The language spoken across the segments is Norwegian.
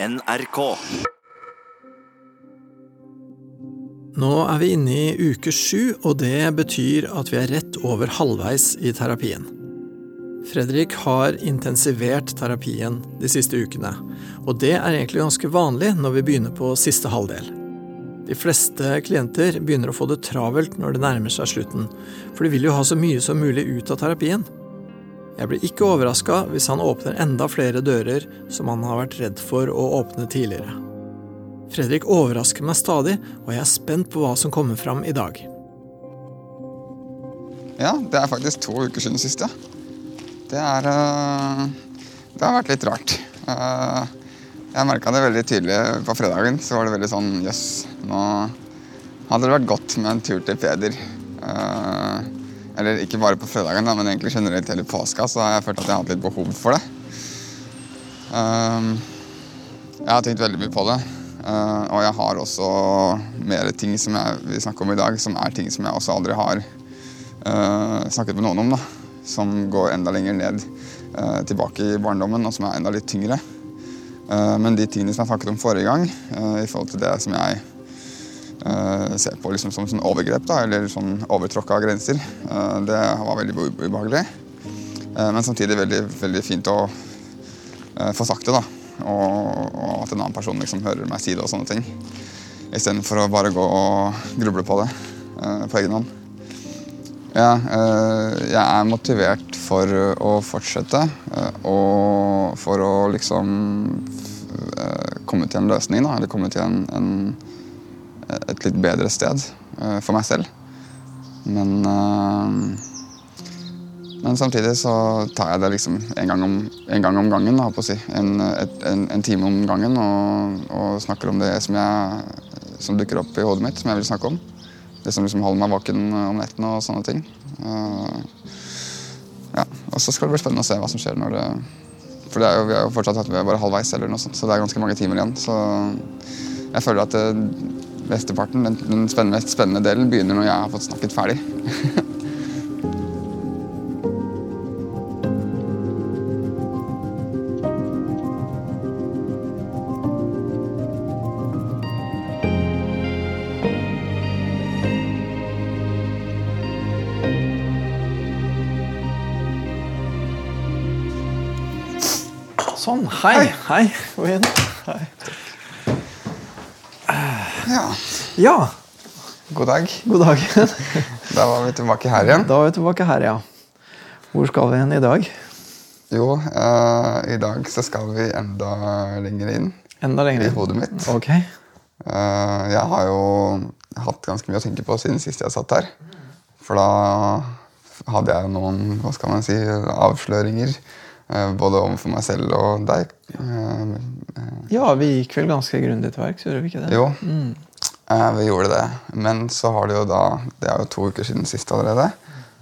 NRK. Nå er vi inne i uke sju, og det betyr at vi er rett over halvveis i terapien. Fredrik har intensivert terapien de siste ukene, og det er egentlig ganske vanlig når vi begynner på siste halvdel. De fleste klienter begynner å få det travelt når det nærmer seg slutten, for de vil jo ha så mye som mulig ut av terapien. Jeg blir ikke overraska hvis han åpner enda flere dører som han har vært redd for å åpne tidligere. Fredrik overrasker meg stadig, og jeg er spent på hva som kommer fram i dag. Ja, det er faktisk to uker siden sist, ja. Det er øh, Det har vært litt rart. Uh, jeg merka det veldig tydelig på fredagen. Så var det veldig sånn Jøss, yes, nå hadde det vært godt med en tur til Peder. Eller ikke bare på fredagen, men egentlig generelt hele påska så har jeg følt at jeg har hatt litt behov for det. Uh, jeg har tenkt veldig mye på det. Uh, og jeg har også mer ting som jeg vil snakke om i dag, som er ting som jeg også aldri har uh, snakket med noen om. da. Som går enda lenger ned uh, tilbake i barndommen, og som er enda litt tyngre. men de tingene som jeg snakket om forrige gang, i forhold til det som jeg ser på liksom som sånn overgrep, da, eller sånn overtråkka grenser, det var veldig ubehagelig. men samtidig veldig, veldig fint å få sagt det. da og, og, at en annen person liksom hører meg si det og sånne ting. Istedenfor å bare gå og gruble på det på egen hånd. Ja, jeg er motivert for å fortsette og for å liksom komme til en løsning, da. Eller komme til en, en, et litt bedre sted for meg selv. Men men samtidig så tar jeg det liksom en gang om, en gang om gangen. Da, si. en, en, en, time om gangen og, og, snakker om det som, jeg, som, dukker opp i hodet mitt, som jeg vil snakke om. Det som liksom holder meg våken om nettene og sånne ting. Ja. Og så skal det bli spennende å se hva som skjer når det For det er jo, vi har jo fortsatt hatt bare halvveis, eller noe sånt, så det er ganske mange timer igjen. Så jeg føler at mesteparten, den, den spennende, mest spennende delen, begynner når jeg har fått snakket ferdig. Sånn. Hei. Hei. Hei. Ja. ja. God dag. God dag. da var vi tilbake her igjen. Da var vi tilbake her, ja. Hvor skal vi hen i dag? Jo, uh, i dag så skal vi enda lenger inn. Enda lenger inn? I hodet mitt. Ok. Uh, jeg har jo hatt ganske mye å tenke på siden sist jeg satt her. For da hadde jeg noen hva skal man si, avsløringer både overfor meg selv og deg. Eh, ja, vi gikk vel ganske grundig til verks, gjorde vi ikke det? Jo, mm. vi gjorde det. Men så har det jo da Det er jo to uker siden sist allerede.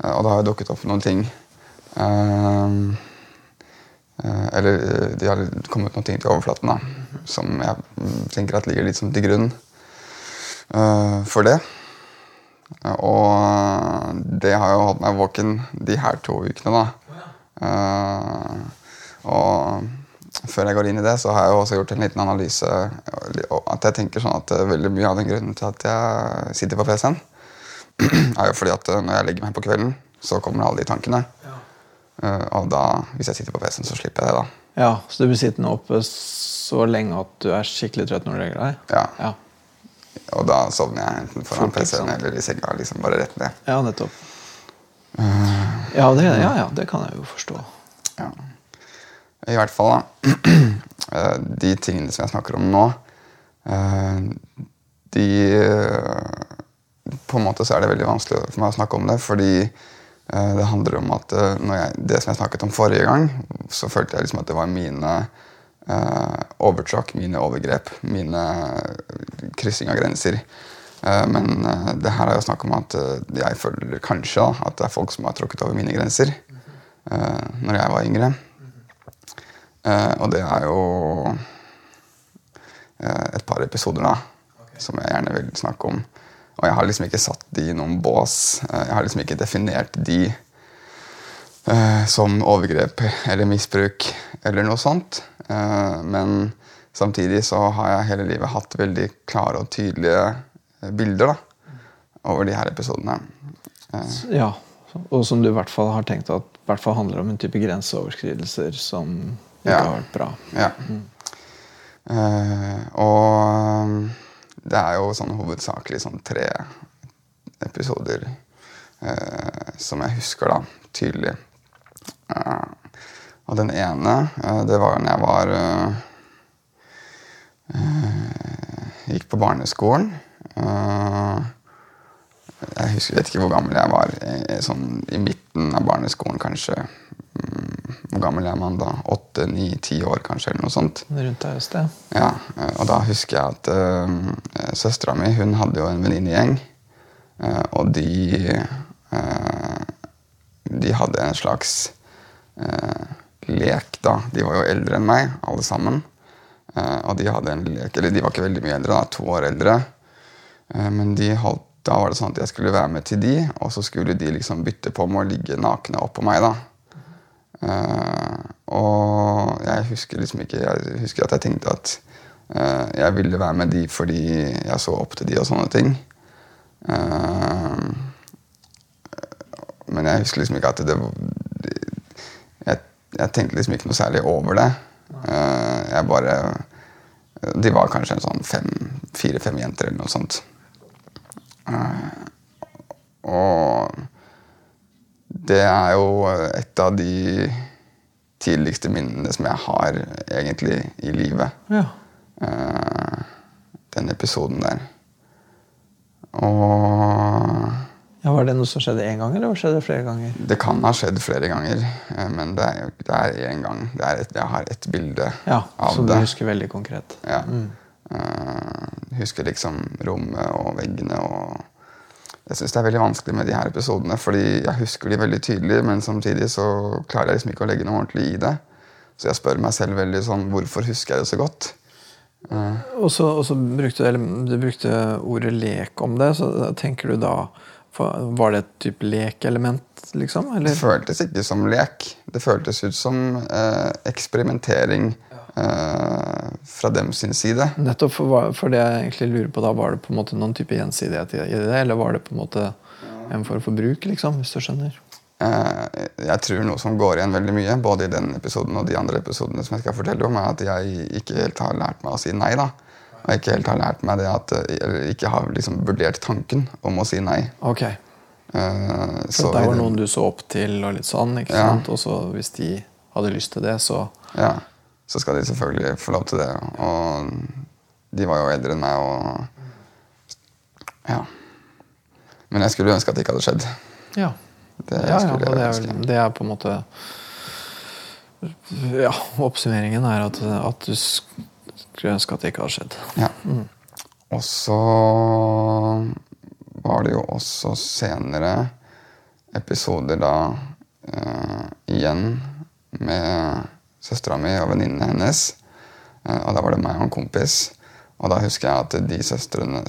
Eh, og det har jo dukket opp noen ting Eller det har kommet noen ting til overflaten da, som jeg tenker at ligger litt som til grunn for det. Og det har jo holdt meg våken de her to ukene. da og før jeg går inn i det, så har jeg også gjort en liten analyse. At jeg tenker sånn at eh, veldig mye av den grunnen til at jeg sitter på PC-en, er jo fordi at eh, når jeg legger meg på kvelden, så kommer alle de tankene. Ja. Og da, hvis jeg sitter på PC-en, så slipper jeg det, da. Ja, Så du blir sittende oppe så lenge at du er skikkelig trøtt når du legger deg? Ja. ja. Og da sovner jeg enten foran PC-en eller i senga. liksom bare rett ned. Ja, nettopp. Ja det, ja, ja, det kan jeg jo forstå. Ja. I hvert fall, da. Eh, de tingene som jeg snakker om nå, eh, de eh, På en måte så er det veldig vanskelig for meg å snakke om det, fordi det handler om at jeg, Det som jeg snakket om forrige gang, så følte jeg liksom at det var mine overtråkk, mine overgrep, mine kryssing av grenser. Eh, men eh, det her er jo snakk om at eh, jeg føler kanskje at det er folk som har tråkket over mine grenser når jeg var yngre. Og det er jo et par episoder da som jeg gjerne vil snakke om. Og jeg har liksom ikke satt de i noen bås. Jeg har liksom ikke definert de som overgrep eller misbruk eller noe sånt. Men samtidig så har jeg hele livet hatt veldig klare og tydelige bilder da, over de her episodene. Eh, Ja, og som du i hvert fall har tenkt at i hvert fall handler om en type grenseoverskridelser som ikke Ja. har vært bra. Ja. Eh, og um, det er jo sånn hovedsakelig sånn tre episoder uh, som jeg husker da, tydelig. Uh, og den ene, eh, det var når jeg var eh, eh, Gikk på barneskolen. Eh, jeg husker, vet ikke hvor gammel jeg var. Sånn I midten av barneskolen, kanskje. Mm, Hvor gammel er man da? Åtte, ni, ti år, kanskje? eller noe sånt. Rundt der et sted. Ja, eh, og da husker jeg at uh, søstera mi hun hadde jo en venninnegjeng. Uh, og de uh, De hadde en slags uh, lek, da. De var jo eldre enn meg, alle sammen. Og de hadde en lek Eller de var ikke veldig mye eldre, da, to år eldre. Eh, men de holdt, da var det sånn at jeg skulle være med til de, og så skulle de liksom bytte på med å ligge nakne oppå meg. da. Uh, og jeg husker liksom ikke Jeg husker at jeg tenkte at uh, jeg ville være med de fordi jeg så opp til de og sånne ting. Uh, men jeg husker liksom ikke at det jeg, jeg tenkte liksom ikke noe særlig over det. Jeg bare De var kanskje en sånn fire-fem jenter eller noe sånt. Eh, og det er jo et av de tidligste minnene som jeg har egentlig i livet. Ja. Eh, den episoden der. Og ja, Var det noe som skjedde én gang, eller skjedde det flere ganger? det kan ha skjedd flere ganger, eh, men det er, jo- det er én gang. Det er et, jeg har ett bilde Ja, av Som du husker veldig konkret. Ja. Eh, husker liksom rommet og veggene og Jeg syns det er veldig vanskelig med de her episodene, fordi jeg husker de veldig tydelig, men samtidig så klarer jeg liksom ikke å legge noe ordentlig i det. Så jeg spør meg selv veldig sånn Hvorfor husker jeg det så godt? Og så, og så brukte du, eller, du brukte ordet lek om det, så tenker du da Var det et type lekelement, liksom? Eller? Det føltes ikke som lek. Det føltes ut som uh, eksperimentering fra dem sin side. Nettopp for, for det jeg egentlig lurer på da, var det på en måte noen type gjensidighet i det, eller var det på en måte en form for bruk, liksom, hvis du skjønner? Eh, jeg tror noe som går igjen veldig mye, både i den episoden og de andre episodene, som jeg skal fortelle om, er at jeg ikke helt har lært meg å si nei. da. Og ikke helt har lært meg det at, eh, eller ikke har liksom vurdert tanken om å si nei. Ok, Eh, så det var noen du så opp til, og litt sånn, ikke Ja. sant? Og så hvis de hadde lyst til det, så Ja, så skal de selvfølgelig få lov til det. Og de var jo eldre enn meg, og Ja. Men jeg skulle ønske at det ikke hadde skjedd. Ja. Det ja, ja det, er, det er på en måte Ja, oppsummeringen er at, at du skulle ønske at det ikke hadde skjedd. Ja. Og så var det jo også senere episoder da uh, igjen med søstera mi og venninnene hennes. Eh, og da var det meg og en kompis. Og da husker jeg at de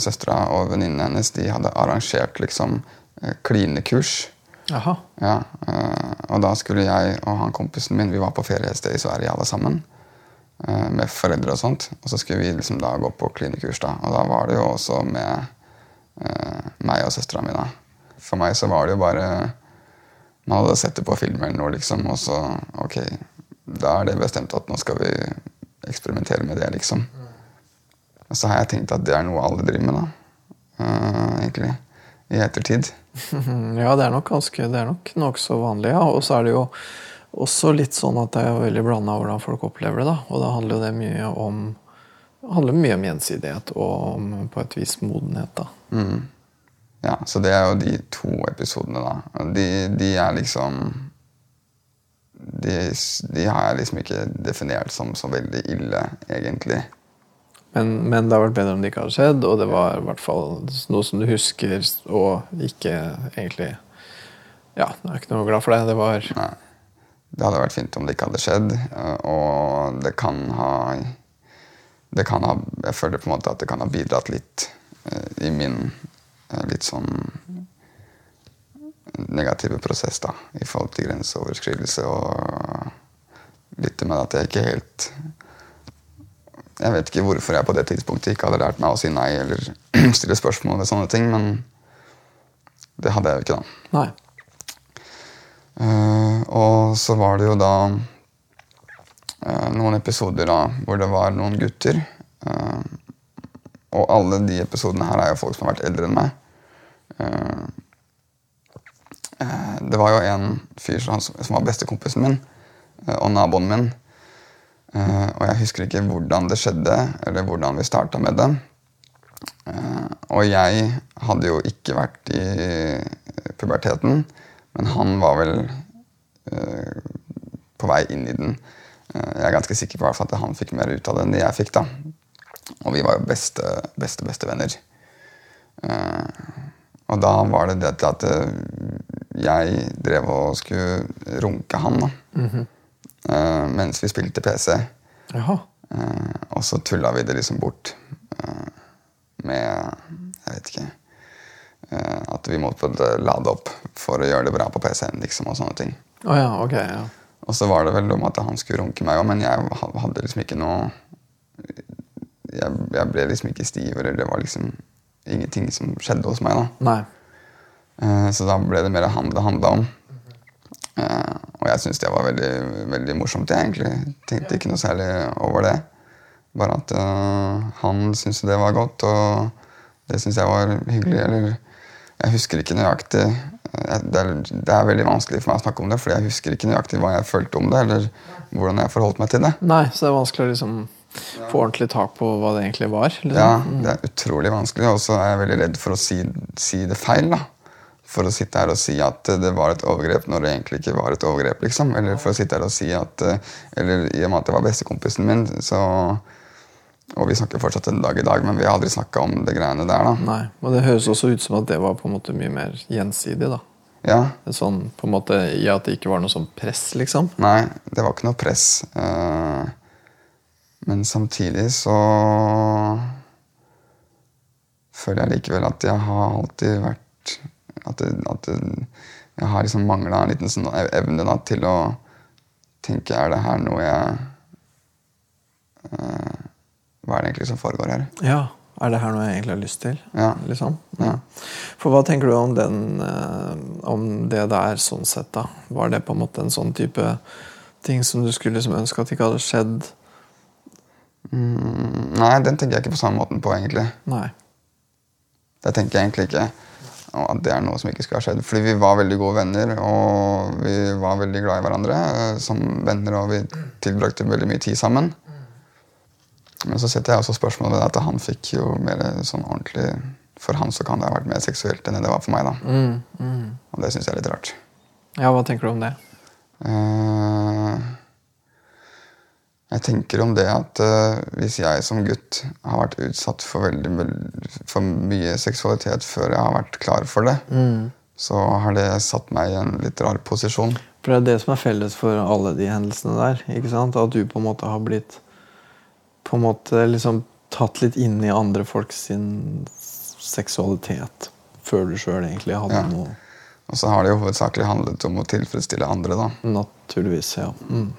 søstera og venninnene hennes de hadde arrangert liksom eh, klinekurs. Jaha. Ja, eh, og da skulle jeg og han kompisen min Vi var på ferie et sted i Sverige alle sammen. Med foreldre og sånt. Og så skulle vi liksom da gå på klinekurs. da Og da var det jo også med meg og søstera mi. da For meg så var det jo bare Man hadde sett det på film eller noe, liksom, og så Ok, da er det bestemt at nå skal vi eksperimentere med det, liksom. Og så har jeg tenkt at det er noe alle driver med, da. Uh, egentlig. I ettertid. Ja, det er nok ganske Det er nok nokså vanlig, ja. Og så er det jo også litt sånn at det er veldig blanda hvordan folk opplever det. da, Og da handler jo det mye om det handler mye om gjensidighet og om på et vis modenhet. da. Ja, så det er jo de to episodene, da. De, de er liksom de, de har jeg liksom ikke definert som så veldig ille, egentlig. Men, men det har vært bedre om det ikke hadde skjedd, og det var i hvert fall noe som du husker og ikke egentlig Ja, jeg er ikke noe glad for det. Det var Nei. Det hadde vært fint om det ikke hadde skjedd, og det kan ha det kan ha, Jeg føler på en måte at det kan ha bidratt litt eh, i min eh, litt sånn negative prosess da, i forhold til grenseoverskridelse. Og litt med at jeg ikke helt Jeg vet ikke hvorfor jeg på det tidspunktet ikke hadde lært meg å si nei eller stille spørsmål ved sånne ting, men det hadde jeg jo ikke da. Nei. Uh, og så var det jo da uh, noen episoder da hvor det var noen gutter. Uh, og alle de episodene her er jo folk som har vært eldre enn meg. Det var jo en fyr som, var bestekompisen min eh, og naboen min. Eh, og jeg husker ikke hvordan det skjedde, eller hvordan vi starta med det. Eh, og jeg hadde jo ikke vært i puberteten, men han var vel på vei inn i den. Jeg er ganske sikker på at han fikk mer ut av det enn jeg fikk. da. Og vi var jo beste, beste, beste venner. Eh, og da var det det at eh, jeg drev og skulle runke han da. Eh, mens vi spilte PC. Jaha. Uh, og så tulla vi det liksom bort uh, med Jeg vet ikke At vi måtte lade opp for å gjøre det bra på PC-en liksom, og sånne ting. Å ja, ok. ja. Og så var det vel om at han skulle runke meg òg, men jeg hadde liksom ikke noe jeg, jeg ble liksom ikke stiv, eller det var liksom ingenting som skjedde hos meg. da. Eh, Så da ble det mer han det handla om. Eh, Og jeg syns det var veldig, veldig morsomt. Jeg egentlig tenkte ikke noe særlig over det. Bare at eh, han syntes det var godt, og det syns jeg var hyggelig. Eller jeg husker ikke nøyaktig det er, det er veldig vanskelig for meg å snakke om det, fordi jeg husker ikke nøyaktig hva jeg følte om det, eller hvordan jeg forholdt meg til det. Nei, så det er vanskelig å liksom få ordentlig tak på hva det egentlig var. Liksom. Ja, det er utrolig vanskelig, og så er jeg veldig redd for å si, si det feil. da. For å sitte her og si at det var et overgrep når det egentlig ikke var et overgrep. liksom. Eller for å sitte her og si at eh, Eller i og med at det var bestekompisen min, så Og vi snakker fortsatt en dag i dag, men vi har aldri snakka om det greiene der, da. Nei, og det høres også ut som at det var på en måte mye mer gjensidig. da. Ja, Sånn på en måte I at det ikke var noe sånn press, liksom. Nei, det var ikke noe press. Eh, men samtidig så føler jeg likevel at jeg har alltid vært At, det, at det, jeg har liksom mangla en liten sånn evne da, til å tenke Er det her noe jeg eh, Hva er det egentlig som foregår her? Ja, Er det her noe jeg egentlig har lyst til? Ja. Liksom? Ja. For hva tenker du om, den, eh, om det der sånn sett? da? Var det på en måte en sånn type ting som du skulle liksom ønske at ikke hadde skjedd? Mm, nei, den tenker jeg ikke på samme måten på, egentlig. Nei. Det tenker jeg egentlig ikke at det er noe som ikke skulle ha skjedd. Fordi vi var veldig gode venner, og vi var veldig glad i hverandre eh, som venner, og vi tilbrakte veldig mye tid sammen. Men så setter jeg også spørsmålet at han fikk jo mer sånn ordentlig For han så kan det ha vært mer seksuelt enn det var for meg. da. Mm, mm. Og det syns jeg er litt rart. Ja, hva tenker du om det? Eh, jeg tenker om det at uh, hvis jeg som gutt har vært utsatt for, veldig, for mye seksualitet før jeg har vært klar for det, så har det satt meg i en litt rar posisjon. For det er det som er felles for alle de hendelsene der. ikke sant? At du på en måte har blitt på en måte liksom tatt litt inn i andre folks sin seksualitet før du sjøl egentlig hadde Ja. noe Og så har det jo hovedsakelig handlet om å tilfredsstille andre. da. Naturligvis, ja. Mm.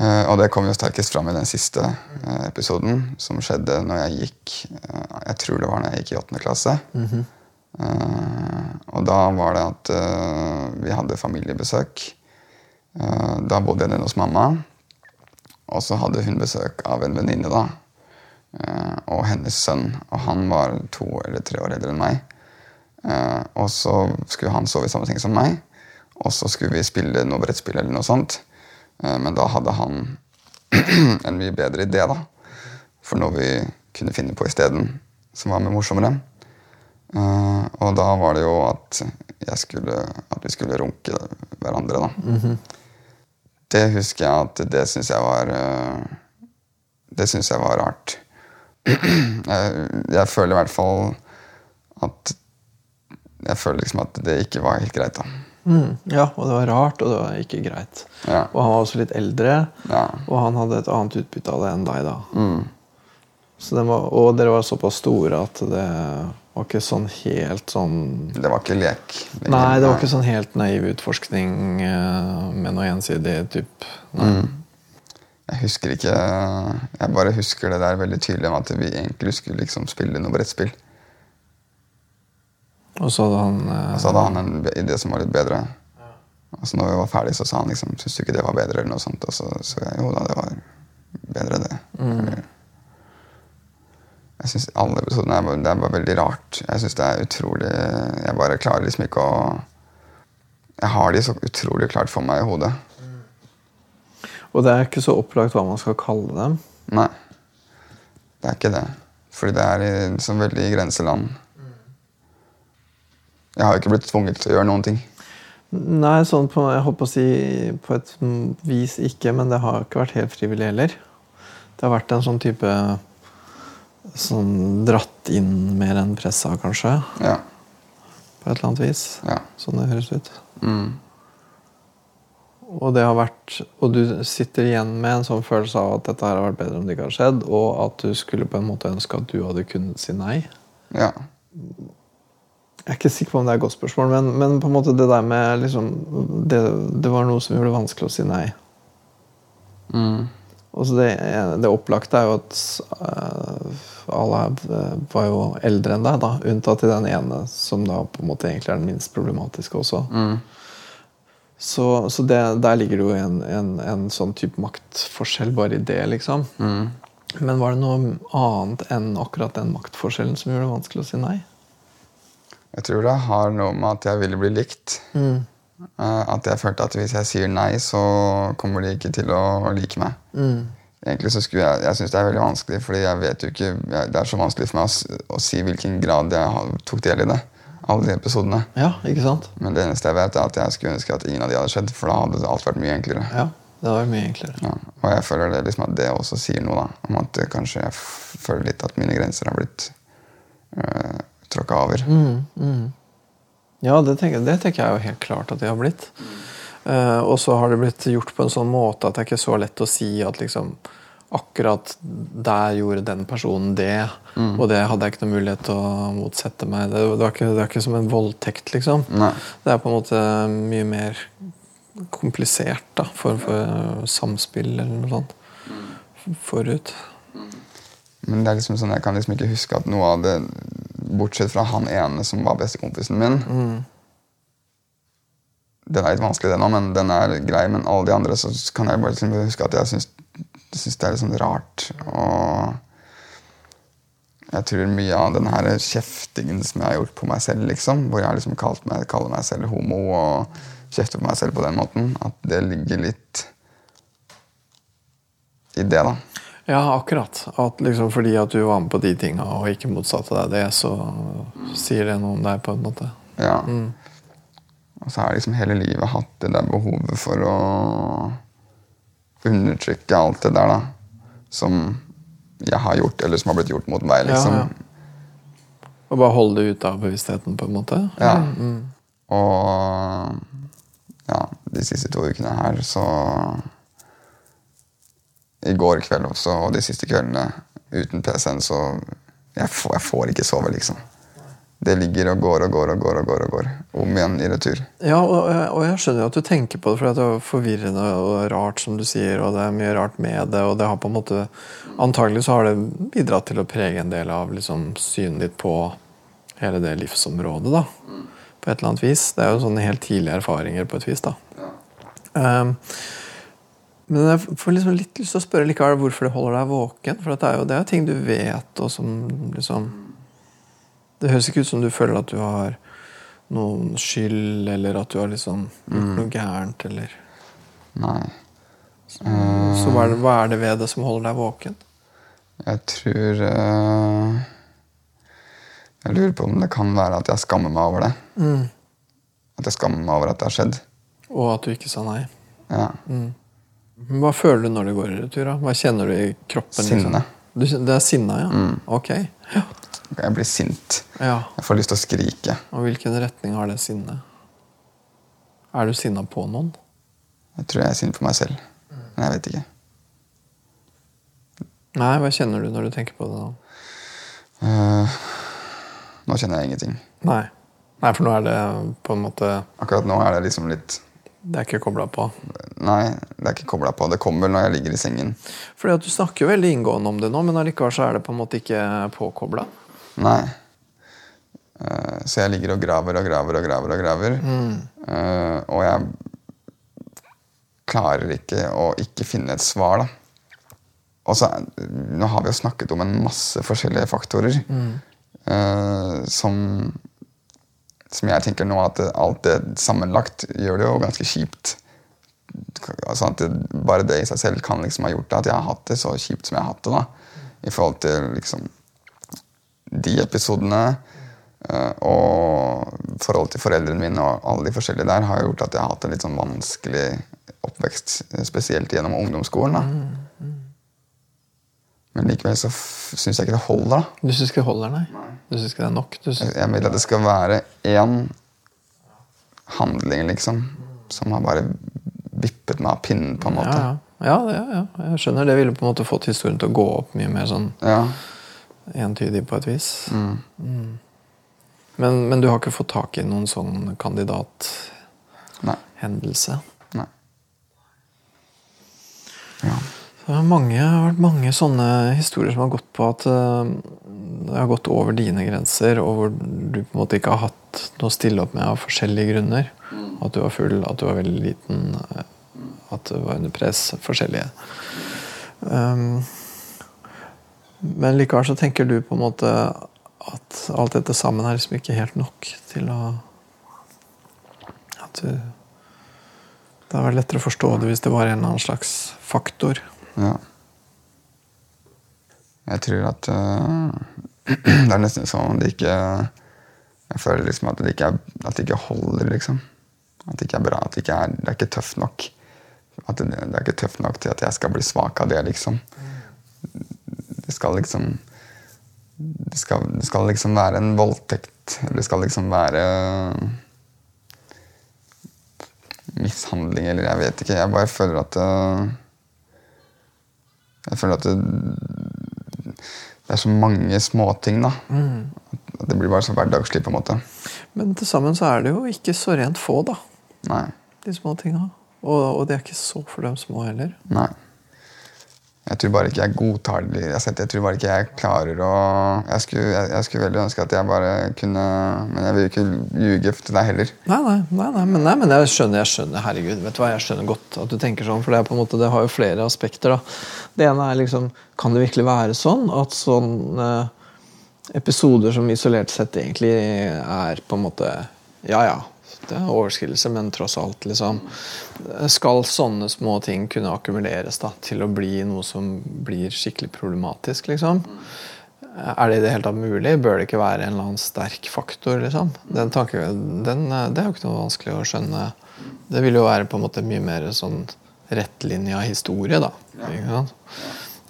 Eh, og det kom jo sterkest fram i den siste eh, episoden, som skjedde når jeg gikk eh, Jeg tror det var når jeg gikk i åttende klasse. Eh, og da var det at vi hadde familiebesøk. Da bodde jeg nede hos mamma. Og så hadde hun besøk av en venninne da, og hennes sønn. Og han var to eller tre år eldre enn meg. Og så skulle han sove i samme seng som meg. Og så skulle vi spille noe brettspill eller noe sånt. Eh, Men da hadde han en mye bedre idé, da. For noe vi kunne finne på isteden, som var mye morsommere. Eh, og da var det jo at, skulle, at vi skulle runke hverandre, da. Det husker jeg at det syns jeg var eh, Det syns jeg var rart. jeg, jeg føler i hvert fall at Jeg føler liksom at det ikke var helt greit, da. Mm. Ja, og det var rart, og det var ikke greit. Ja. Og han var også litt eldre, Ja. og han hadde et annet utbytte av det enn deg. da. Mm. Så det var, og dere var såpass store at det var ikke sånn helt sånn Det var ikke lek. lenger. Nei, det var ikke sånn helt naiv utforskning eh, med noe gjensidig typ. Mm. Jeg husker ikke Jeg bare husker det der veldig tydelig om at vi egentlig skulle liksom spille noe brettspill. Og så hadde han eh, Og så hadde han en idé som var litt bedre. Og så når vi var ferdig, så sa han liksom Syns du ikke det var bedre? eller noe sånt Og så så jeg jo da, det var bedre, det. Mm. Jeg syns alle episodene er, det er bare veldig rart. Jeg synes det er utrolig Jeg bare klarer liksom ikke å Jeg har de så utrolig klart for meg i hodet. Og det er ikke så opplagt hva man skal kalle dem. Nei. Det er ikke det. Fordi det er i, så veldig i grenseland. Jeg har ikke blitt tvunget til å gjøre noen ting. Nei, sånn på, jeg holdt på å si på et vis ikke, men det har ikke vært helt frivillig heller. Det har vært en sånn type Sånn dratt inn mer enn pressa, kanskje. Ja. På et eller annet vis. ja. Sånn det høres ut. Mm. Og det har vært Og du sitter igjen med en sånn følelse av at dette her har vært bedre om det ikke har skjedd, og at du skulle på en måte ønske at du hadde kunnet si nei. ja. Jeg er ikke sikker på om det er et godt spørsmål, men, men på en måte det der med liksom det, det var noe som gjorde det vanskelig å si nei. Mm. Og så det, det opplagte er jo at uh, alle er- var jo eldre enn deg, da, unntatt til den ene som da på en måte egentlig er den minst problematiske også. Mm. Så, så det, der ligger det jo en, en, en sånn type maktforskjell bare i det, liksom. Mm. Men var det noe annet enn akkurat den maktforskjellen som gjorde det vanskelig å si nei? Jeg tror det har noe med at jeg ville bli likt. Mm. Eh, At jeg følte at hvis jeg sier nei, så kommer de ikke til å like meg. Mm. Egentlig så skulle Jeg jeg syns det er veldig vanskelig, fordi jeg vet jo ikke jeg, Det er så vanskelig for meg å, å si hvilken grad jeg tok del i det. Alle de episodene. Ja, ikke sant? Men det eneste jeg vet, er at jeg skulle ønske at ingen av de hadde skjedd, for da hadde alt vært mye enklere. Ja, det var mye enklere. Ja. Og jeg føler det, liksom at det også sier noe, da. Om at kanskje jeg føler litt at mine grenser har blitt uh, tråkka over. Mm, mm. Ja, det tenker, det tenker jeg jo helt klart at de har blitt. Uh, og så har det blitt gjort på en sånn måte at det er ikke så lett å si at liksom akkurat der gjorde den personen det, og det hadde jeg ikke noe mulighet til å motsette meg. Det, det, var ikke, det er ikke som en voldtekt, liksom. Nei. Det er på en måte mye mer komplisert, da, form for samspill eller noe sånt. Forut. Men det er liksom sånn, jeg kan liksom ikke huske at noe av det Bortsett fra han ene som var bestekompisen min. Den er litt vanskelig, den òg, men den er grei. Men alle de andre så kan jeg bare liksom huske at jeg syns, syns det er litt sånn rart. Og jeg tror mye av den her kjeftingen som jeg har gjort på meg selv, liksom, hvor jeg liksom meg, kaller meg selv homo og kjefter på meg selv på den måten, at det ligger litt i det, da. Ja, akkurat. At liksom fordi at du var med på de tinga og ikke motsatte deg det, så sier det noe om deg, på en måte. Ja. Og så har jeg liksom hele livet hatt det der behovet for å undertrykke alt det der, da. Som jeg har gjort, eller som har blitt gjort mot meg, liksom. Ja, Og bare holde det ute av bevisstheten, på en måte. Ja. Og ja, de siste to ukene her, så I går kveld også, og de siste kveldene uten PC-en, så jeg får, jeg får ikke sove, liksom. Det ligger og går og går og går og går. og går Om igjen i retur. Ja, og, og jeg skjønner jo at du tenker på det, for det er forvirrende og rart, som du sier, og det er mye rart med det, og det har på en måte Antagelig så har det bidratt til å prege en del av liksom, synet ditt på hele det livsområdet, da. På et eller annet vis. Det er jo sånne helt tidlige erfaringer på et vis, da. Ja. Um, men jeg får liksom litt lyst til å spørre likevel hvorfor det holder deg våken. For det er jo det er ting du vet, og som liksom Det høres ikke ut som du føler at du har noen skyld, eller at du har liksom gjort noe gærent, eller Nei. Så hva er, det, hva er det ved det som holder deg våken? Jeg tror uh, Jeg lurer på om det kan være at jeg skammer meg over det. At jeg skammer meg over at det har skjedd. Og at du ikke sa nei. Ja. Hva føler du når det går i retur? da? Hva kjenner du i kroppen? Sinne. Du, det er sinna, ja? Ok. Ja. Jeg blir sint. ja. Jeg får lyst til å skrike. Og hvilken retning har det sinnet? Er du sinna på noen? Jeg tror jeg er sint på meg selv. Men jeg vet ikke. Nei, hva kjenner du når du tenker på det? da? Uh, nå kjenner jeg ingenting. Nei. Nei, for nå er det på en måte Akkurat nå er det liksom litt Det er ikke kobla på. Nei, det er ikke kobla på. Det kommer når jeg ligger i sengen. Fordi at Du snakker jo veldig inngående om det nå, men allikevel så er det på en måte ikke påkobla. Nei. Eh, så jeg ligger og graver og graver og graver. Og graver. Mm. og jeg klarer ikke å ikke finne et svar, da. Og så, Nå har vi jo snakket om en masse forskjellige faktorer mm. som som jeg tenker nå at alt det sammenlagt gjør det jo ganske kjipt. Altså at det, Bare det i seg selv kan liksom ha gjort at jeg har hatt det så kjipt som jeg har hatt det. da. I forhold til liksom de episodene eh, og forholdet til foreldrene mine og alle de forskjellige der har gjort at jeg har hatt en litt sånn vanskelig oppvekst, spesielt gjennom ungdomsskolen. da. Men likevel så syns jeg ikke det holder. da. Du syns ikke det holder, nei? Du syns ikke det er nok? Du syns... Jeg vil at det skal være én handling, liksom, som har bare vippet meg av pinnen, på en måte. Ja, ja. Ja, ja, jeg skjønner. Det ville på en måte fått historien til å gå opp mye mer sånn Ja. entydig på et vis. Mm. Men, men du har ikke fått tak i noen sånn kandidathendelse? Nei. Nei. Ja. Det har mange, har vært mange sånne historier som har gått på at eh, det har gått over dine grenser, og hvor du på en måte ikke har hatt noe å stille opp med av forskjellige grunner. At du var full, at du var veldig liten, eh, at du var under press. Forskjellige. Um, men likevel så tenker du på en måte at alt dette sammen er liksom ikke helt nok til å At du Det hadde vært lettere å forstå det hvis det var en eller annen slags faktor. Ja. Jeg tror at uh, Det er nesten som om det ikke Jeg føler liksom at det ikke, er, at det ikke holder, liksom. At det ikke er bra. At det ikke er, det er ikke tøft nok. At det, det er ikke tøft nok til at jeg skal bli svak av det, liksom. Det skal liksom det skal, det skal liksom være en voldtekt. Det skal liksom være mishandling, eller jeg vet ikke. Jeg bare føler at øh, Jeg føler at det, det er så mange småting, da. At det blir bare så hverdagslig, på en måte. Men til sammen så er det jo ikke så rent få, da. Nei. De små tinga. Og, og de er ikke så for dem små heller. Nei. Jeg tror bare ikke jeg godtar det. Jeg, tror bare ikke jeg klarer å jeg skulle, jeg, jeg skulle veldig ønske at jeg bare kunne Men jeg vil ikke ljuge til deg heller. Nei, nei, nei, nei, men, nei, men jeg skjønner, jeg skjønner, herregud, vet du hva, jeg skjønner godt at du tenker sånn, for det, er på en måte, det har jo flere aspekter. da. Det ene er liksom, kan det virkelig være sånn at sånne episoder som isolert sett egentlig er på en måte Ja, ja, er overskridelse, men tross alt, liksom. Skal sånne små ting kunne akkumuleres da, til å bli noe som blir skikkelig problematisk, liksom? Er det i det hele tatt mulig? Bør det ikke være en eller annen sterk faktor? liksom? Den tanken, den, Det er jo ikke noe vanskelig å skjønne. Det vil jo være på en måte mye mer sånn rettlinja historie, da. Ikke sant?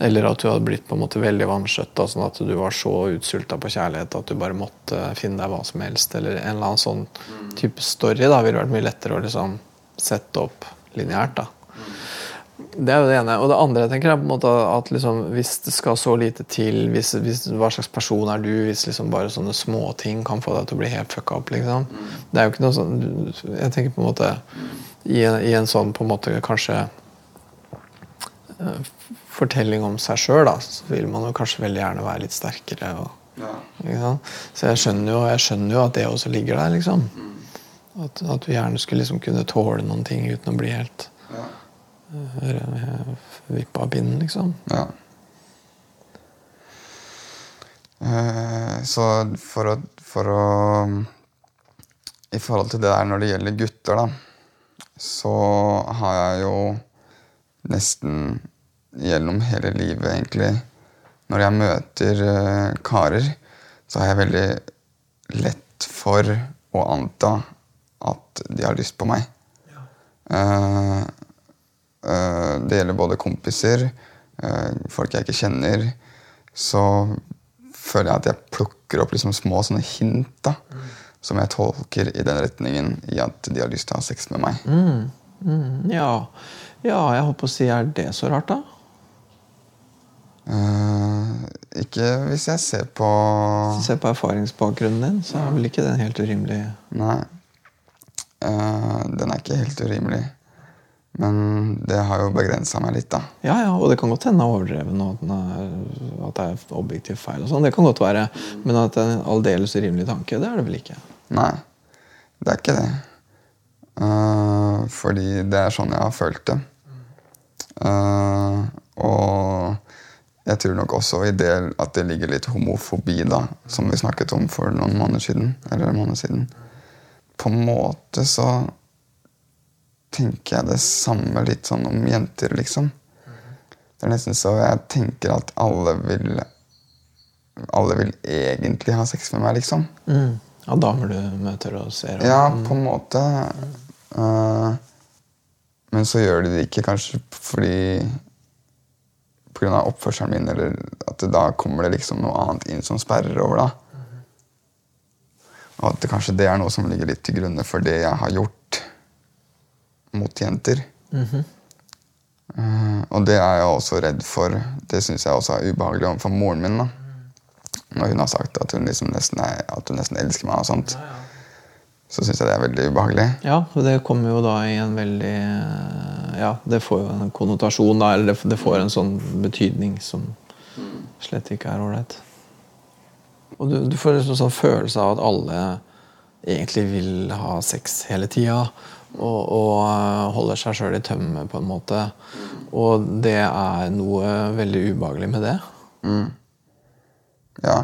Eller at du hadde blitt på en måte veldig vanskjøtta, sånn at du var så utsulta på kjærlighet at du bare måtte finne deg hva som helst. Eller en eller annen sånn type story da, ville vært mye lettere å liksom sette opp lineært. Det er jo det ene. Og det andre jeg tenker er på en måte at liksom, hvis det skal så lite til, hvis, hvis, hva slags person er du hvis liksom bare sånne småting kan få deg til å bli helt fucka opp? liksom. Det er jo ikke noe sånn Jeg tenker på en måte i en, i en sånn på en måte kanskje eh, fortelling om seg sjøl, så vil man jo kanskje veldig gjerne være litt sterkere. Og, sant? Så jeg skjønner, jo, jeg skjønner jo at det også ligger der, liksom. At, at du gjerne skulle liksom kunne tåle noen ting uten å bli helt uh, vippa av pinnen, liksom. Ja. Uh, så for å, for å I forhold til det der når det gjelder gutter, da, så har jeg jo nesten gjennom hele livet, egentlig Når jeg møter eh, karer, så har jeg veldig lett for å anta at de har lyst på meg. Ja. Uh, uh, det gjelder både kompiser, uh, folk jeg ikke kjenner. Så føler jeg at jeg plukker opp liksom små sånne hint da, som jeg tolker i den retningen i at de har lyst til å ha sex med meg. Mm, ja. ja, jeg holdt på å si Er det så rart, da? Eh, ikke hvis jeg ser på ser på erfaringsbakgrunnen din, så er vel ikke den helt urimelig. Nei. Uh, den er ikke helt urimelig. Men det har jo begrensa meg litt, da. Ja, ja, og det kan godt hende er overdreven, og at, er, at det er objektivt feil. og sånn, Det kan godt være. Men at det er en aldeles urimelig tanke, det er det vel ikke? Nei, det er ikke det. Uh, fordi det er sånn jeg har følt det. Og jeg tror nok også i det at det ligger litt homofobi, da, som vi snakket om for noen måneder siden. Eller en måned siden. På en måte så tenker jeg det samme litt sånn om jenter, liksom. Det er nesten så jeg tenker at alle vil Alle vil egentlig ha sex med meg, liksom. Mm. Av damer du møter og ser? Og, Ja, på en måte. Uh, men så gjør de det ikke kanskje fordi Pga. oppførselen min, eller at da kommer det liksom noe annet inn som sperrer over. da. Og at det kanskje det er noe som ligger litt til grunne for det jeg har gjort mot jenter. Eh, og det er jeg også redd for. Det syns jeg også er ubehagelig overfor moren min. da. Når hun har sagt at hun, liksom nesten, er, at hun nesten elsker meg, og sånt. så syns jeg det er veldig ubehagelig. Ja, og det kommer jo da i en veldig Ja, det får jo en konnotasjon, da, eller det, det får en sånn betydning som slett ikke er ålreit. Og du, du får liksom sånn følelse av at alle egentlig vil ha sex hele tida. Og, og eh, holder seg sjøl i tømme, på en måte. Og det er noe veldig ubehagelig med det. Ja.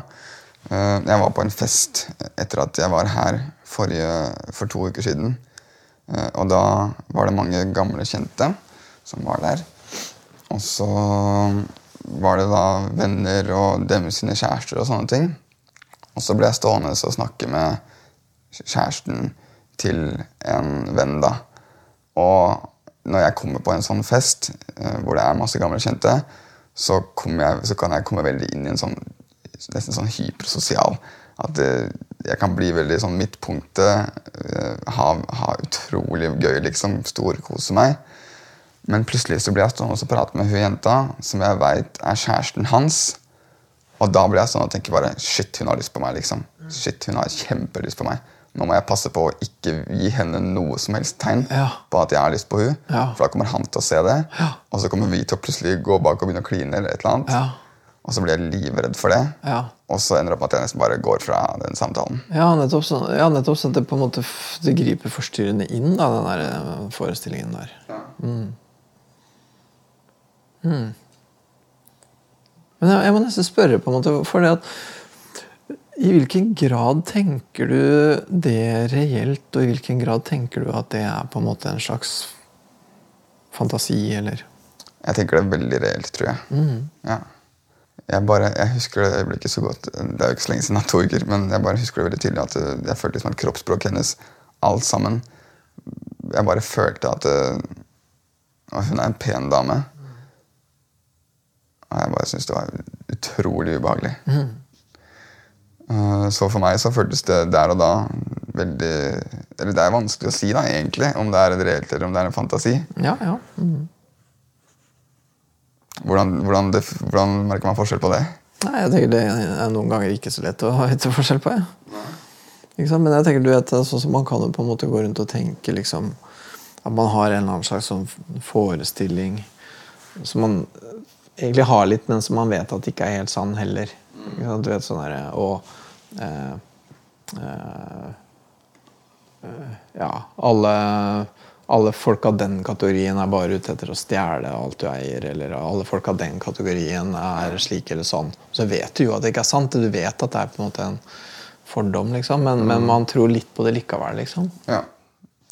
Eh, Jeg var på en fest etter at jeg var her forrige, for to uker siden. Eh, Og da var det mange gamle kjente som var der. Og så var det da venner og dem sine kjærester og sånne ting. Og så ble jeg stående og snakke med kjæresten til en venn, da. Og når jeg kommer på en sånn fest eh, hvor det er masse gamle kjente, så, jeg, så kan jeg komme veldig inn i en sånn nesten sånn hypersosial. At det, jeg kan bli veldig sånn midtpunktet. eh, Ha, ha utrolig gøy, liksom. Storkose meg. Men plutselig så blir jeg stående og prate med hun jenta som jeg veit er kjæresten hans. Og da blir jeg sånn og tenker bare Shit, hun har lyst på meg. liksom. Shit, hun har kjempelyst på meg. Nå må jeg passe på å ikke gi henne noe som helst tegn Ja. på at jeg har lyst på hun. Ja. For da kommer han til å se det, Ja. og så kommer vi til å plutselig gå bak og begynne å kline. eller et eller annet. Ja. Og så blir jeg livredd for det. Ja. Og så ender det opp med at jeg nesten bare går fra den samtalen. Ja, nettopp sånn, ja, nettopp sånn at det på en måte det griper forstyrrende inn, da, den der eh, forestillingen der. Men jeg, jeg må nesten spørre, på en måte, for det at I hvilken grad tenker du det reelt, og i hvilken grad tenker du at det er på en måte en slags fantasi, eller Jeg tenker det er veldig reelt, tror jeg. Ja. Jeg, bare, jeg husker det øyeblikket så godt. Det er jo ikke så lenge siden, to uker, men jeg bare husker det veldig tydelig at det- jeg følte liksom at kroppsspråket hennes, alt sammen Jeg bare følte at det, hun er en pen dame. Og jeg bare syntes det var utrolig ubehagelig. Eh, Så for meg så føltes det der og da veldig Eller det er vanskelig å si, da, egentlig, om det er et reelt eller om det er en fantasi. Ja, ja. Mm. Hvordan, hvordan, det, hvordan merker man forskjell på det? Nei, jeg tenker Det er noen ganger ikke så lett å vite forskjell på. Ja. Men jeg tenker du vet, sånn som man kan på en måte gå rundt og tenke liksom, at man har en eller annen slags sånn forestilling som man egentlig har litt, men som man vet at ikke er helt sann heller. Du vet sånn derre Og eh, eh, eh, Ja, alle alle folk av den kategorien er bare ute etter å stjele alt du eier. Eller alle folk av den kategorien er slik eller sånn. Så vet du jo at det ikke er sant. Du vet at det er på en måte en fordom, liksom. Men, men man tror litt på det likevel, liksom. Ja.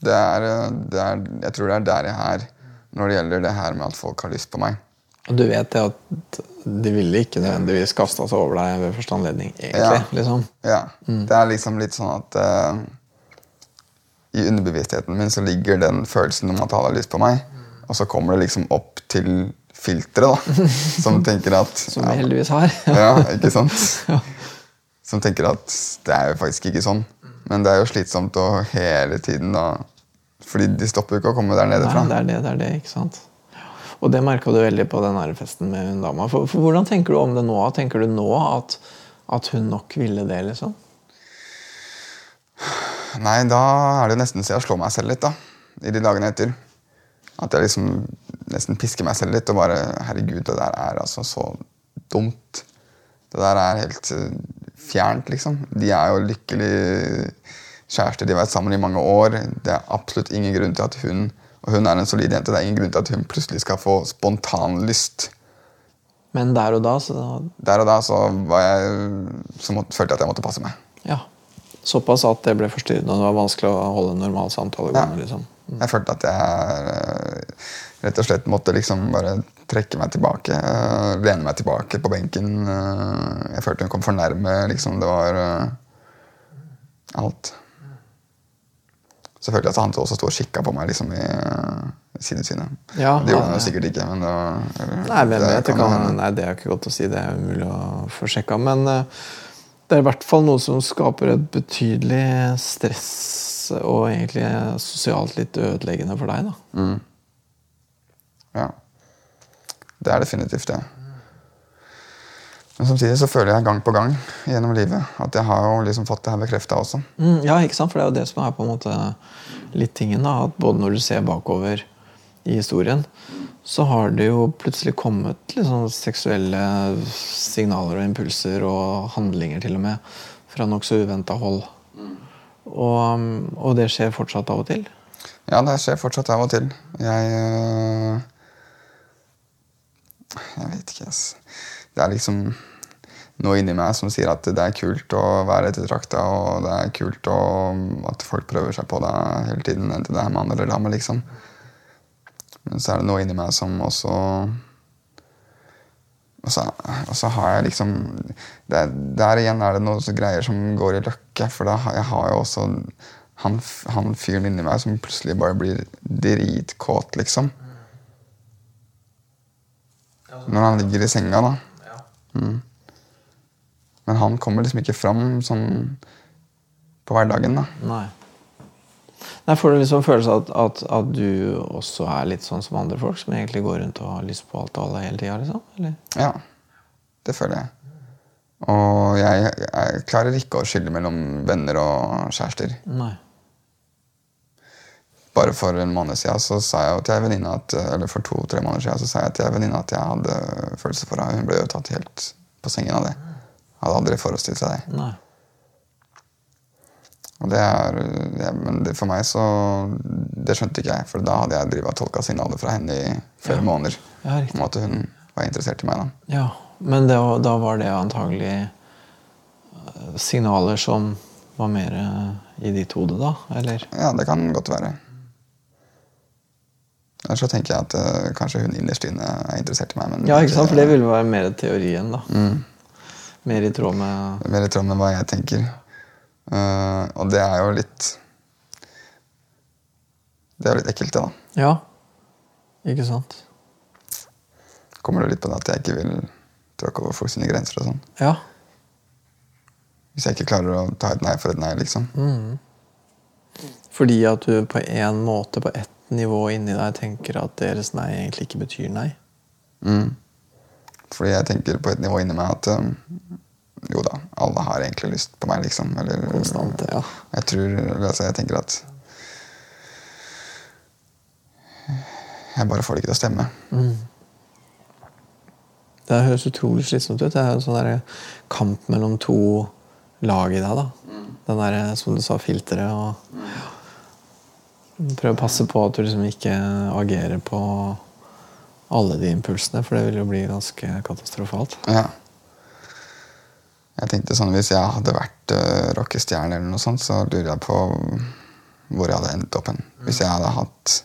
Det er, det er, jeg tror det er der jeg er når det gjelder det her med at folk har lyst på meg. Og du vet det at de ville ikke nødvendigvis kasta seg over deg ved første anledning, egentlig. Ja. liksom. Ja. Det er liksom litt sånn at eh, I underbevisstheten min så ligger den følelsen om at alle har lyst på meg. Og så kommer det liksom opp til filteret, da. Som tenker at Som vi heldigvis har. Ja, ikke sant? Som tenker at det er jo faktisk ikke sånn. Men det er jo slitsomt å hele tiden da Fordi de stopper jo ikke å komme der nede Nei, fra. det er det, det er det, ikke sant? Og det merka du veldig på den festen med hun dama. For, for Hvordan tenker du om det nå? Tenker du nå at, at hun nok ville det, liksom? Nei, da er det nesten så jeg slår meg selv litt, da. I de dagene etter. At jeg liksom nesten pisker meg selv litt og bare Herregud, det der er altså så dumt. Det der er helt eh, fjernt, liksom. De er jo lykkelig kjærester, de har vært sammen i mange år. Det er absolutt ingen grunn til at hun og hun er en solid jente, det er ingen grunn til at hun plutselig skal få spontanlyst. Men der og da så Der og da så, var jeg, så måtte, følte jeg at jeg måtte passe meg. Ja. Såpass at det ble forstyrrende og det var vanskelig å holde en normal samtale gående. liksom. Jeg følte at jeg eh, rett og slett måtte liksom bare trekke meg tilbake. eh, Lene meg tilbake på benken. eh, Jeg følte hun kom for nærme. liksom Det var alt. Så følte jeg at han også sto og kikka på meg liksom i uh, sidesynet. Ja, det gjorde han jo sikkert ikke, men det var eller, Nei, hvem vet, det kan, nei, det er ikke godt å si. Det er umulig å få sjekka. Men eh, det er i hvert fall noe som skaper et betydelig stress og egentlig sosialt litt ødeleggende for deg. da. Ja. Det er definitivt det. Men samtidig så føler jeg gang på gang gjennom livet at jeg har jo liksom fått det her bekrefta også. Mm, ja, ikke sant? For det er jo det som er på en måte litt tingen. da, at Både når du ser bakover i historien, så har det jo plutselig kommet liksom seksuelle signaler og impulser og handlinger til og med fra nokså uventa hold. Og, og det skjer fortsatt av og til. Ja, det skjer fortsatt av og til. Jeg øh, Jeg vet ikke, ass. Det er liksom noe inni meg som sier at det er kult å være ettertrakta, og det er kult å, at folk prøver seg på deg hele tiden, enten det er mann eller dame, liksom. Men så er det noe inni meg som også og så, og så har jeg liksom der, Der igjen er det noen greier som går i løkke. For da, har- jeg har jo også han, han fyren inni meg som plutselig bare blir dritkåt, liksom. Når han ligger i senga, da. Mm. Men han kommer liksom ikke fram sånn på hverdagen, da. Nei. Nei, Får du liksom følelse av at, at, at du også er litt sånn som andre folk, som egentlig går rundt og har lyst på alt og alle hele tida? Liksom? Eller? Ja, det føler jeg. Og jeg, jeg klarer ikke å skille mellom venner og kjærester. Nei. Bare for en måned siden så sa jeg til ei venninne at Eller for to-tre måneder siden så sa jeg til jeg venninne at jeg hadde følelser for henne. Hun ble jo tatt helt på sengen av det. Hadde aldri forestilt seg det. Nei. Og det er, ja, men det, for meg så Det skjønte ikke jeg, for da hadde jeg drivet tolka signaler fra henne i flere måneder Ja, om at hun var interessert i meg. da. Ja, Men det, da var det antagelig eh, signaler som var mer eh, i ditt hode, da? Eller? Ja, det kan godt være. Eller så tenker jeg at uh, kanskje hun innerst inne er interessert i meg. Men Ja, ikke sant? For det ville være mer teorien, da. Mer i tråd med er mer i tråd med hva jeg tenker. Eh, og det er jo litt Det er jo litt ekkelt, det, da. Ja. Ikke sant? Kommer det litt på det at jeg ikke vil tråkke over folk sine grenser og sånn. Ja. Hvis jeg ikke klarer å ta et nei for et nei, liksom. Fordi at du på en måte, på ett nivå inni deg, tenker at deres nei egentlig ikke betyr nei? Mm. Fordi jeg tenker på et nivå inni meg at um, jo da, alle har egentlig lyst på meg, liksom. Eller, Konstant, ja. Jeg tror, altså, jeg tenker at Jeg bare får det ikke til å stemme. Det høres utrolig slitsomt ut. Det er en sånn kamp mellom to lag i deg. da. Den der, som du sa, filteret og Prøve å passe på at du liksom ikke agerer på alle de impulsene, for det vil jo bli ganske katastrofalt. Ja. Jeg tenkte sånn, Hvis jeg hadde vært uh, rockestjerne, eller noe sånt, så lurer jeg på hvor jeg hadde endt opp hen. Hvis jeg hadde hatt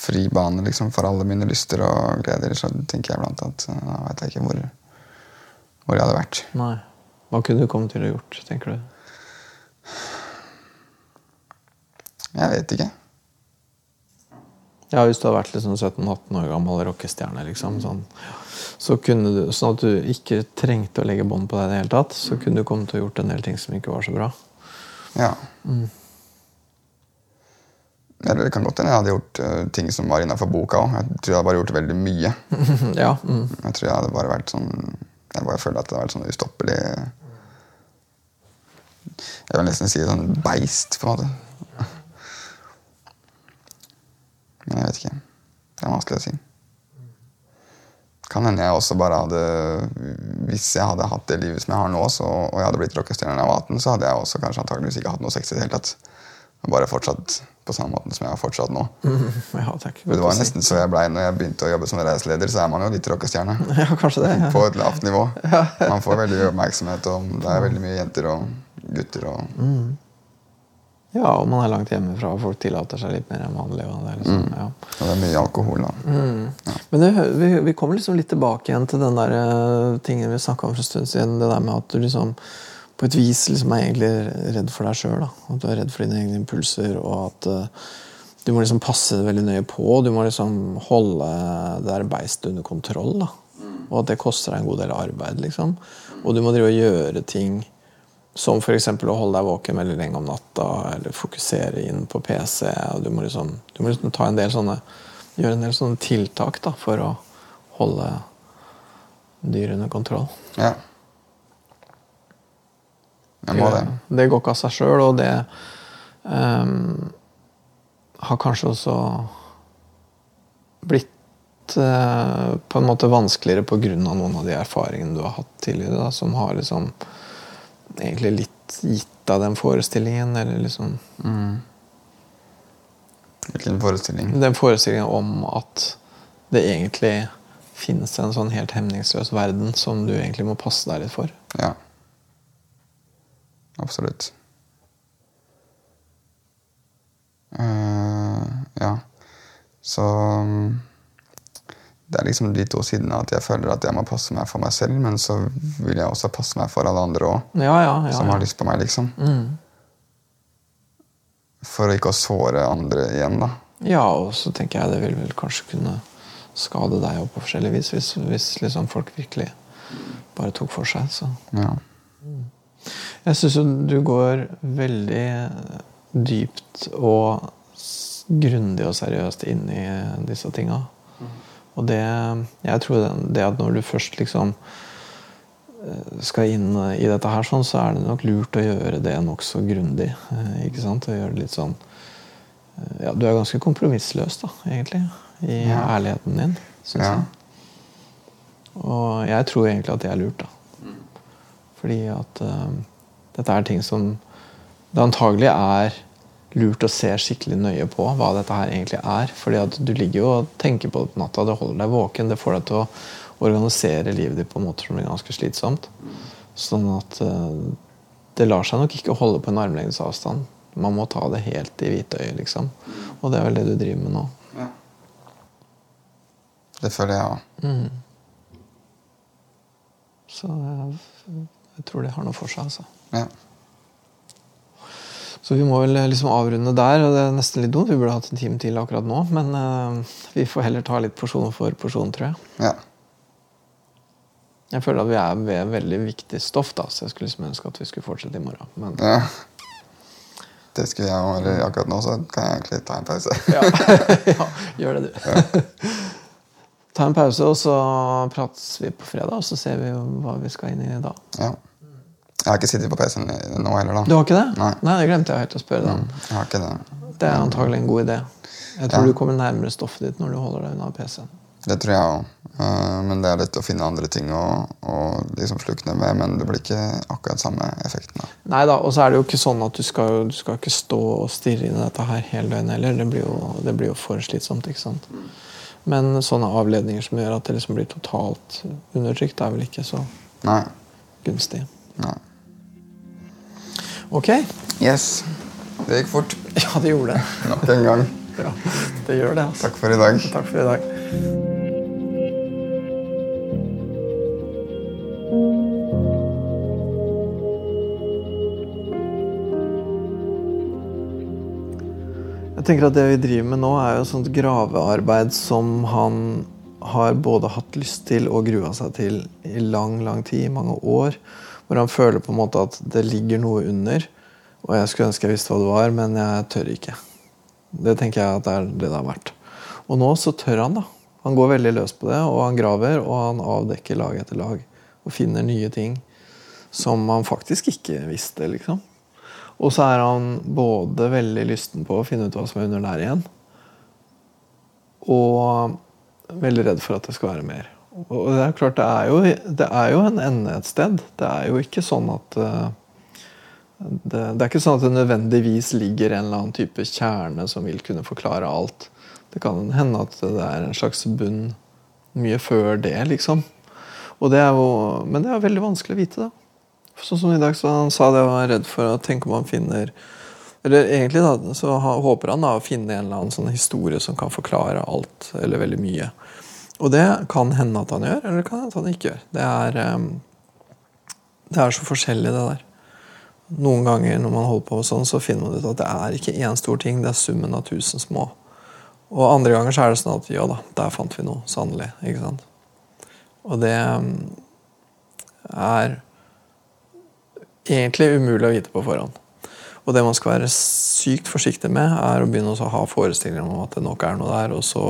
fri bane liksom, for alle mine lyster og gleder, så tenker jeg blant annet Da vet jeg ikke hvor, hvor jeg hadde vært. Nei. Hva kunne du kommet til å gjort, tenker du? Jeg vet ikke. Ja, Hvis du hadde vært liksom 17-18 år gammel rockestjerne, liksom, sånn, så kunne du, sånn at du ikke trengte å legge bånd på deg i det hele tatt, så kunne du kommet til å gjort en del ting som ikke var så bra. Ja. Eller det kan godt hende jeg hadde gjort uh, ting som var innafor boka òg. Jeg tror jeg hadde bare gjort veldig mye. ja, mm. Jeg tror jeg hadde bare vært sånn Jeg bare føler at det hadde vært sånn ustoppelig Jeg vil nesten si sånn beist, på en måte. Men jeg vet ikke. Det er vanskelig å si. Kan hende jeg også bare hadde Hvis jeg hadde hatt det livet som jeg har nå, så, og jeg hadde blitt rockestjerne da jeg var 18, så hadde jeg også kanskje antageligvis ikke hatt noe sex i det hele tatt. Bare fortsatt på samme måten som jeg har fortsatt nå. Ja, takk. Det var nesten så jeg blei når jeg begynte å jobbe som reiseleder, så er man jo litt rockestjerne. Ja, kanskje det. Ja. På et lavt nivå. Man får veldig oppmerksomhet, og det er veldig mye jenter og gutter og ja, og man er langt hjemmefra, og folk tillater seg litt mer enn vanlig. Det, er mm. ja. Og det er mye alkohol, da. Men det, vi, vi kommer liksom litt tilbake igjen til den der eh, tingen vi snakka om for en stund siden. Det der med at du liksom på et vis liksom er egentlig redd for deg sjøl. At du er redd for dine egne impulser, og at uh, du må liksom passe veldig nøye på. Du må liksom holde det der beistet under kontroll. da. Og at det koster deg en god del arbeid. liksom. Og du må drive og gjøre ting som f.eks. å holde deg våken veldig lenge om natta, eller fokusere inn på PC. Du må liksom, du må liksom ta en del sånne, gjøre en del sånne tiltak da, for å holde dyr under kontroll. Ja. Jeg må det. Det går ikke av seg sjøl, og det um, har kanskje også blitt uh, på en måte vanskeligere pga. noen av de erfaringene du har hatt tidligere, da, som har liksom egentlig litt gitt av den forestillingen, eller liksom Hvilken forestilling. Den forestillingen om at det egentlig finnes en sånn helt hemningsløs verden som du egentlig må passe deg litt for. Ja. Absolutt. Uh, ja. Så um, Det er liksom de to sidene at jeg føler at jeg må passe meg for meg selv, men så vil jeg også passe meg for alle andre òg, Ja, ja, ja. som har lyst på meg, liksom. For ikke å såre andre igjen, da. Ja, og så tenker jeg det vil vel kanskje kunne skade deg òg på forskjellig vis, hvis, hvis liksom folk virkelig bare tok for seg. Så. Ja. Jeg syns jo du går veldig dypt og grundig og seriøst inn i disse tinga. Og det Jeg tror det, det at når du først liksom eh, skal inn i dette her, sånn, så er det nok lurt å gjøre det nokså grundig. eh, Ikke sant? Og gjøre det litt sånn eh, Ja, du er ganske kompromissløs, da, egentlig. I Ja. ærligheten din, syns Ja. jeg. Og jeg tror egentlig at det er lurt, da. Fordi at uh, dette er ting som det antagelig er lurt å se skikkelig nøye på hva dette her egentlig er. Fordi at du ligger jo og tenker på det på natta, det holder deg våken. Det får deg til å organisere livet ditt på en måte som er ganske slitsomt. Sånn at eh, det lar seg nok ikke holde på en armlengdes avstand. Man må ta det helt i hvitøyet, liksom. Og det er vel det du driver med nå. Det føler jeg òg. Så jeg, jeg tror det har noe for seg, altså. Ja. Så vi må vel liksom avrunde der. og Det er nesten litt dumt. Vi burde hatt en time til akkurat nå. Men uh, vi får heller ta litt porsjon for porsjon, tror jeg. ja. Jeg føler at vi er ved veldig viktig stoff, da, så jeg skulle liksom ønske at vi skulle fortsette i morgen. Men ja. Det skulle jeg òg. Akkurat nå så kan jeg egentlig ta en pause. ja, ja gjør det, du. Ta en pause, og så prates vi på fredag, og så ser vi hva vi skal inn i da. Ja. Jeg har ikke sittet på PC-en nå heller, da. Du har ikke det? Nei. det glemte jeg helt å spørre deg om. Jeg har ikke det. Det er antagelig en god idé. Jeg tror Ja. du kommer nærmere stoffet ditt når du holder deg unna PC-en. Det tror jeg òg. Men det er litt å finne andre ting å, å liksom slukne med. Men det blir ikke akkurat samme effekten. Nei da, og så er det jo ikke sånn at du skal, du skal ikke stå og stirre inn i dette her hele døgnet heller. Det blir, jo, det blir jo for slitsomt. ikke sant? Men sånne avledninger som gjør at det liksom blir totalt undertrykt, er vel ikke så Nei. gunstig. Nei. Ok. Yes. Det gikk fort. Ja, det gjorde det. Nok en gang. Ja, det gjør det. altså. Takk for i dag. Takk for i dag. Jeg tenker at Det vi driver med nå, er jo sånt gravearbeid som han har både hatt lyst til og grua seg til i lang, lang tid, i mange år. Hvor han føler på en måte at det ligger noe under. Og jeg skulle ønske jeg visste hva det var, men jeg tør ikke. Det tenker jeg at det er det det har vært. Og nå så tør han, da. Han går veldig løs på det, og han graver, og han avdekker lag etter lag. Og finner nye ting som han faktisk ikke visste, liksom. Og så er han både veldig lysten på å finne ut hva som er under der igjen, og veldig redd for at det skal være mer. Og det er klart, det er jo, det er jo en ende et sted. Det er jo ikke sånn at uh, det, det, er ikke sånn at det nødvendigvis ligger en eller annen type kjerne som vil kunne forklare alt. Det kan hende at det er en slags bunn mye før det, liksom. Det jo, men det er veldig vanskelig å vite. da. Sånn som i dag, så Han sa det og var redd for å tenke om han finner Eller egentlig da, så håper han da å finne en eller annen sånn historie som kan forklare alt, eller veldig mye. Og det kan hende at han gjør, eller det kan hende at han ikke gjør. Det er, um, det er så forskjellig, det der. Noen ganger når man holder på sånn, så finner man ut at det er ikke én stor ting, det er summen av tusen små. Og andre ganger så er det sånn at ja da, der fant vi noe. Sannelig. ikke sant? Og det mm, er egentlig umulig å vite på forhånd. Og det man skal være sykt forsiktig med, er å begynne å ha forestillinger om at det nok er noe der, og så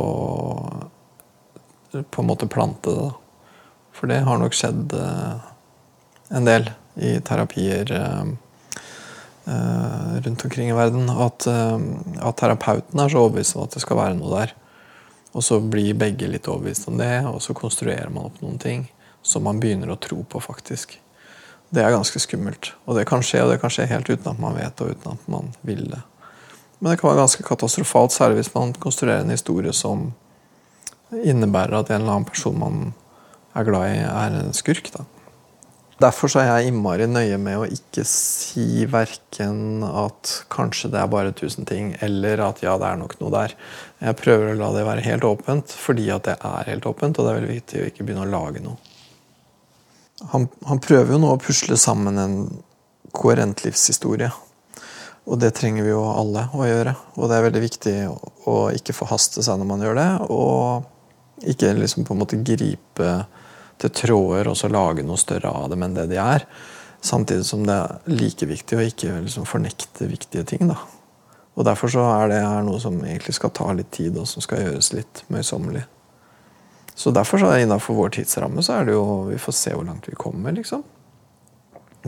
på en måte plante det. For det har nok skjedd eh, en del i terapier eh, Eh, rundt omkring i verden. At, at terapeuten er så overbevist om at det skal være noe der. Og så blir begge litt overbevist om det, og så konstruerer man opp noen ting som man begynner å tro på, faktisk. Det er ganske skummelt. Og det kan skje, og det kan skje helt uten at man vet og uten at man vil det. Men det kan være ganske katastrofalt, særlig hvis man konstruerer en historie som innebærer at en eller annen person man er glad i, er en skurk. da. Derfor er jeg innmari nøye med å ikke si verken at kanskje det er bare tusen ting, eller at ja, det er nok noe der. Jeg prøver å la det være helt åpent fordi at det er helt åpent, og det er veldig viktig å ikke begynne å lage noe. Han, han prøver jo nå å pusle sammen en koherent livshistorie. Og det trenger vi jo alle å gjøre. Og det er veldig viktig å ikke forhaste seg når man gjør det, og ikke liksom på en måte gripe til tråder og så lage noe større av dem enn det de er. Samtidig som det er like viktig å ikke liksom fornekte viktige ting. da. Og Derfor så er det her noe som egentlig skal ta litt tid, og som skal gjøres litt møysommelig. Så derfor så innenfor vår tidsramme så er det jo Vi får se hvor langt vi kommer, liksom.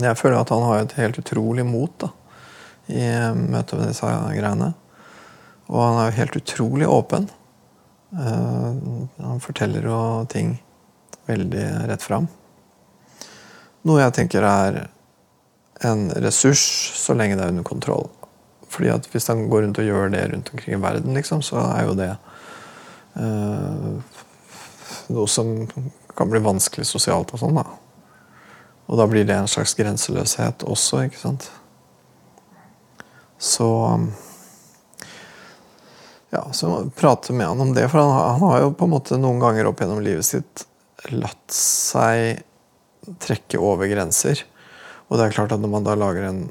Jeg føler at han har et helt utrolig mot da, i møte med disse greiene. Og han er jo helt utrolig åpen. Uh, han forteller jo ting veldig rett fram. Noe jeg tenker er en ressurs så lenge det er under kontroll. Fordi at Hvis han går rundt og gjør det rundt omkring i verden, liksom, så er jo det uh, noe som kan bli vanskelig sosialt. Og sånn da. Og da blir det en slags grenseløshet også, ikke sant. Så ja, så prate med han om det. For han, han har jo på en måte noen ganger opp gjennom livet sitt latt seg trekke over grenser. Og det er klart at når man da lager en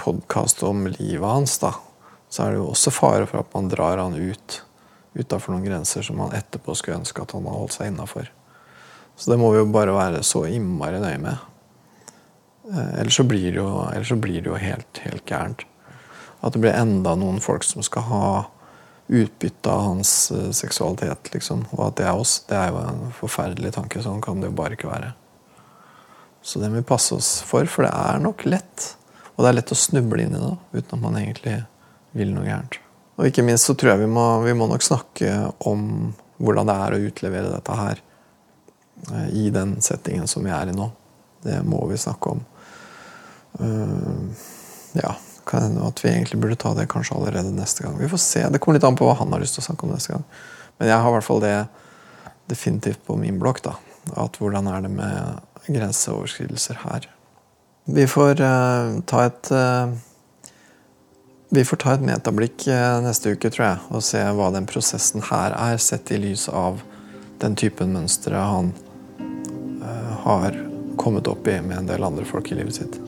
podkast om livet hans, da, så er det jo også fare for at man drar han ut utafor noen grenser som han etterpå skulle ønske at han hadde holdt seg innafor. Så det må vi jo bare være så innmari nøye med. Eh, ellers så blir det jo, så blir det jo helt, helt gærent. At det blir enda noen folk som skal ha utbytte av hans uh, seksualitet, liksom. Og at det er oss, det er jo en forferdelig tanke. Sånn kan det jo bare ikke være. Så det må vi passe oss for, for det er nok lett. Og det er lett å snuble inn i det uten at man egentlig vil noe gærent. Og ikke minst så tror jeg vi må, vi må nok snakke om hvordan det er å utlevere dette her uh, i den settingen som vi er i nå. Det må vi snakke om. Uh, ja, kan hende at vi egentlig burde ta det kanskje allerede neste gang. Vi får se. Det kommer litt an på hva han har lyst til å snakke om neste gang. Men jeg har i hvert fall det definitivt på min blokk. da, at Hvordan er det med grenseoverskridelser her? Vi får uh, ta et uh, vi får ta et metablikk uh, neste uke, tror jeg, og se hva den prosessen her er, sett i lys av den typen mønstre han har kommet opp i med en del andre folk i livet sitt.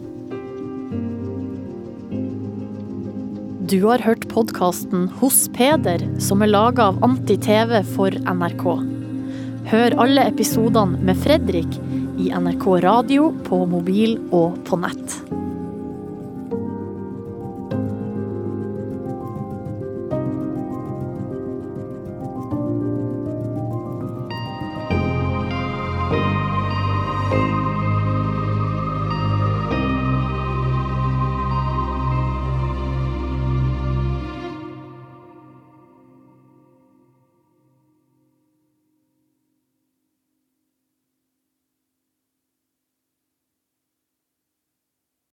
Du har hørt podkasten Hos Peder, som er laga av Anti-TV for NRK. Hør alle episodene med Fredrik i NRK radio, på mobil og på nett.